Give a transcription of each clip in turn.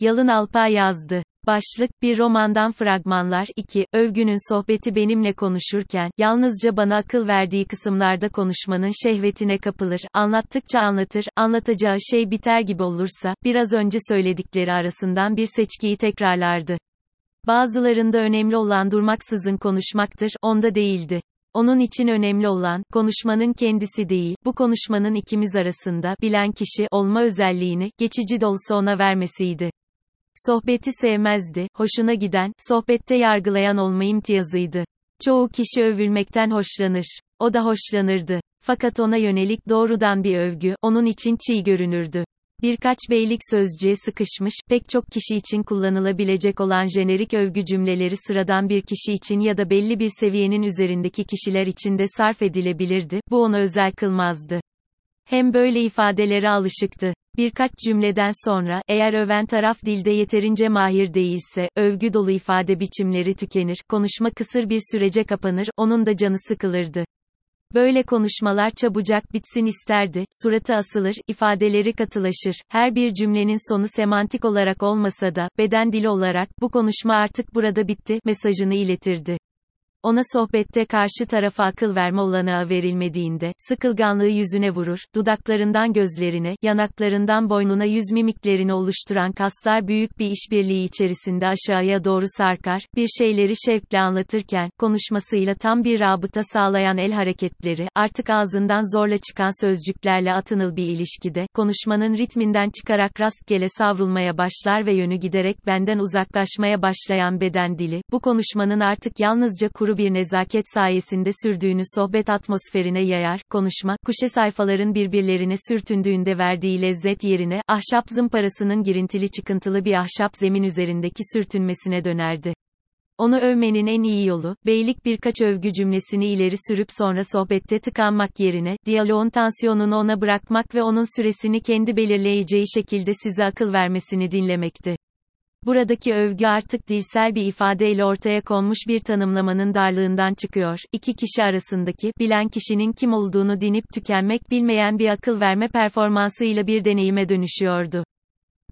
Yalın Alpay yazdı. Başlık, bir romandan fragmanlar 2, övgünün sohbeti benimle konuşurken, yalnızca bana akıl verdiği kısımlarda konuşmanın şehvetine kapılır, anlattıkça anlatır, anlatacağı şey biter gibi olursa, biraz önce söyledikleri arasından bir seçkiyi tekrarlardı. Bazılarında önemli olan durmaksızın konuşmaktır, onda değildi. Onun için önemli olan, konuşmanın kendisi değil, bu konuşmanın ikimiz arasında, bilen kişi, olma özelliğini, geçici de olsa ona vermesiydi. Sohbeti sevmezdi, hoşuna giden, sohbette yargılayan olma imtiyazıydı. Çoğu kişi övülmekten hoşlanır. O da hoşlanırdı. Fakat ona yönelik doğrudan bir övgü, onun için çiğ görünürdü. Birkaç beylik sözcüğe sıkışmış, pek çok kişi için kullanılabilecek olan jenerik övgü cümleleri sıradan bir kişi için ya da belli bir seviyenin üzerindeki kişiler için de sarf edilebilirdi, bu onu özel kılmazdı. Hem böyle ifadelere alışıktı. Birkaç cümleden sonra, eğer öven taraf dilde yeterince mahir değilse, övgü dolu ifade biçimleri tükenir, konuşma kısır bir sürece kapanır, onun da canı sıkılırdı. Böyle konuşmalar çabucak bitsin isterdi, suratı asılır, ifadeleri katılaşır, her bir cümlenin sonu semantik olarak olmasa da, beden dili olarak, bu konuşma artık burada bitti, mesajını iletirdi. Ona sohbette karşı tarafa akıl verme olanağı verilmediğinde, sıkılganlığı yüzüne vurur, dudaklarından gözlerine, yanaklarından boynuna yüz mimiklerini oluşturan kaslar büyük bir işbirliği içerisinde aşağıya doğru sarkar, bir şeyleri şevkle anlatırken, konuşmasıyla tam bir rabıta sağlayan el hareketleri, artık ağzından zorla çıkan sözcüklerle atınıl bir ilişkide, konuşmanın ritminden çıkarak rastgele savrulmaya başlar ve yönü giderek benden uzaklaşmaya başlayan beden dili, bu konuşmanın artık yalnızca kuru bir nezaket sayesinde sürdüğünü sohbet atmosferine yayar, konuşma, kuşe sayfaların birbirlerine sürtündüğünde verdiği lezzet yerine, ahşap zımparasının girintili çıkıntılı bir ahşap zemin üzerindeki sürtünmesine dönerdi. Onu övmenin en iyi yolu, beylik birkaç övgü cümlesini ileri sürüp sonra sohbette tıkanmak yerine, diyaloğun tansiyonunu ona bırakmak ve onun süresini kendi belirleyeceği şekilde size akıl vermesini dinlemekti. Buradaki övgü artık dilsel bir ifadeyle ortaya konmuş bir tanımlamanın darlığından çıkıyor. İki kişi arasındaki, bilen kişinin kim olduğunu dinip tükenmek bilmeyen bir akıl verme performansıyla bir deneyime dönüşüyordu.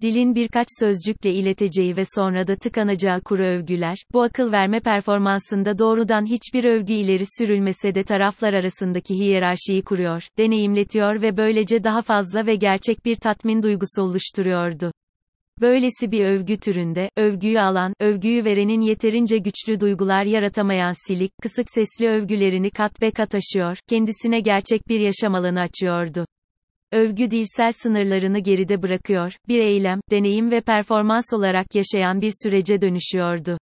Dilin birkaç sözcükle ileteceği ve sonra da tıkanacağı kuru övgüler, bu akıl verme performansında doğrudan hiçbir övgü ileri sürülmese de taraflar arasındaki hiyerarşiyi kuruyor, deneyimletiyor ve böylece daha fazla ve gerçek bir tatmin duygusu oluşturuyordu. Böylesi bir övgü türünde, övgüyü alan, övgüyü verenin yeterince güçlü duygular yaratamayan silik, kısık sesli övgülerini kat ve kat aşıyor, kendisine gerçek bir yaşam alanı açıyordu. Övgü dilsel sınırlarını geride bırakıyor, bir eylem, deneyim ve performans olarak yaşayan bir sürece dönüşüyordu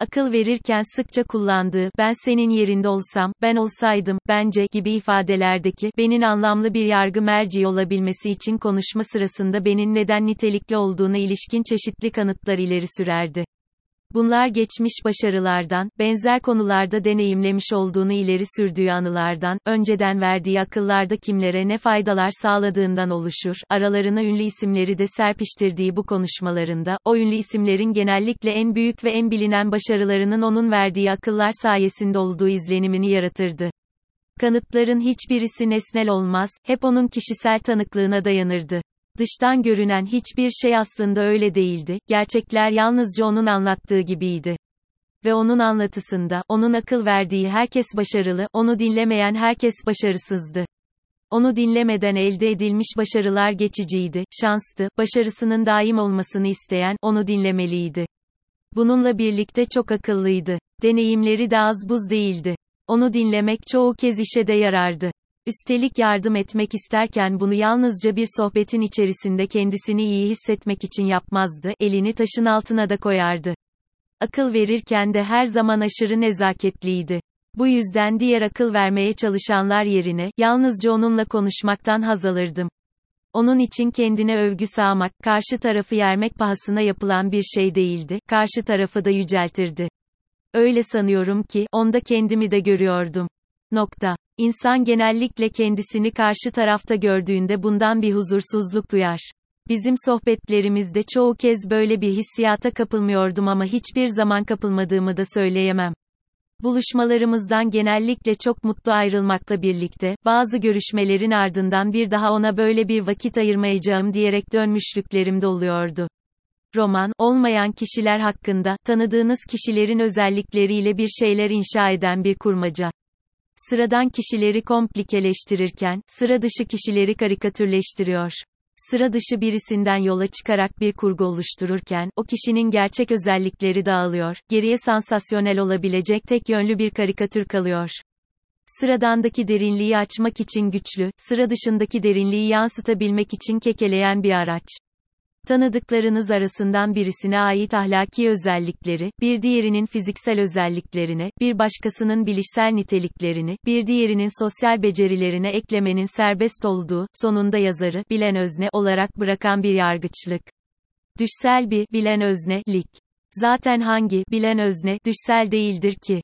akıl verirken sıkça kullandığı, ben senin yerinde olsam, ben olsaydım, bence, gibi ifadelerdeki, benin anlamlı bir yargı merci olabilmesi için konuşma sırasında benin neden nitelikli olduğuna ilişkin çeşitli kanıtlar ileri sürerdi. Bunlar geçmiş başarılardan, benzer konularda deneyimlemiş olduğunu ileri sürdüğü anılardan, önceden verdiği akıllarda kimlere ne faydalar sağladığından oluşur. Aralarına ünlü isimleri de serpiştirdiği bu konuşmalarında, o ünlü isimlerin genellikle en büyük ve en bilinen başarılarının onun verdiği akıllar sayesinde olduğu izlenimini yaratırdı. Kanıtların hiçbirisi nesnel olmaz, hep onun kişisel tanıklığına dayanırdı. Dıştan görünen hiçbir şey aslında öyle değildi, gerçekler yalnızca onun anlattığı gibiydi. Ve onun anlatısında, onun akıl verdiği herkes başarılı, onu dinlemeyen herkes başarısızdı. Onu dinlemeden elde edilmiş başarılar geçiciydi, şanstı, başarısının daim olmasını isteyen, onu dinlemeliydi. Bununla birlikte çok akıllıydı. Deneyimleri de az buz değildi. Onu dinlemek çoğu kez işe de yarardı. Üstelik yardım etmek isterken bunu yalnızca bir sohbetin içerisinde kendisini iyi hissetmek için yapmazdı, elini taşın altına da koyardı. Akıl verirken de her zaman aşırı nezaketliydi. Bu yüzden diğer akıl vermeye çalışanlar yerine, yalnızca onunla konuşmaktan haz alırdım. Onun için kendine övgü sağmak, karşı tarafı yermek pahasına yapılan bir şey değildi, karşı tarafı da yüceltirdi. Öyle sanıyorum ki, onda kendimi de görüyordum. Nokta. İnsan genellikle kendisini karşı tarafta gördüğünde bundan bir huzursuzluk duyar. Bizim sohbetlerimizde çoğu kez böyle bir hissiyata kapılmıyordum ama hiçbir zaman kapılmadığımı da söyleyemem. Buluşmalarımızdan genellikle çok mutlu ayrılmakla birlikte, bazı görüşmelerin ardından bir daha ona böyle bir vakit ayırmayacağım diyerek dönmüşlüklerim de oluyordu. Roman, olmayan kişiler hakkında, tanıdığınız kişilerin özellikleriyle bir şeyler inşa eden bir kurmaca. Sıradan kişileri komplikeleştirirken, sıra dışı kişileri karikatürleştiriyor. Sıra dışı birisinden yola çıkarak bir kurgu oluştururken, o kişinin gerçek özellikleri dağılıyor, geriye sansasyonel olabilecek tek yönlü bir karikatür kalıyor. Sıradandaki derinliği açmak için güçlü, sıra dışındaki derinliği yansıtabilmek için kekeleyen bir araç. Tanıdıklarınız arasından birisine ait ahlaki özellikleri, bir diğerinin fiziksel özelliklerine, bir başkasının bilişsel niteliklerini, bir diğerinin sosyal becerilerine eklemenin serbest olduğu, sonunda yazarı, bilen özne olarak bırakan bir yargıçlık. Düşsel bir, bilen özne, lik. Zaten hangi, bilen özne, düşsel değildir ki?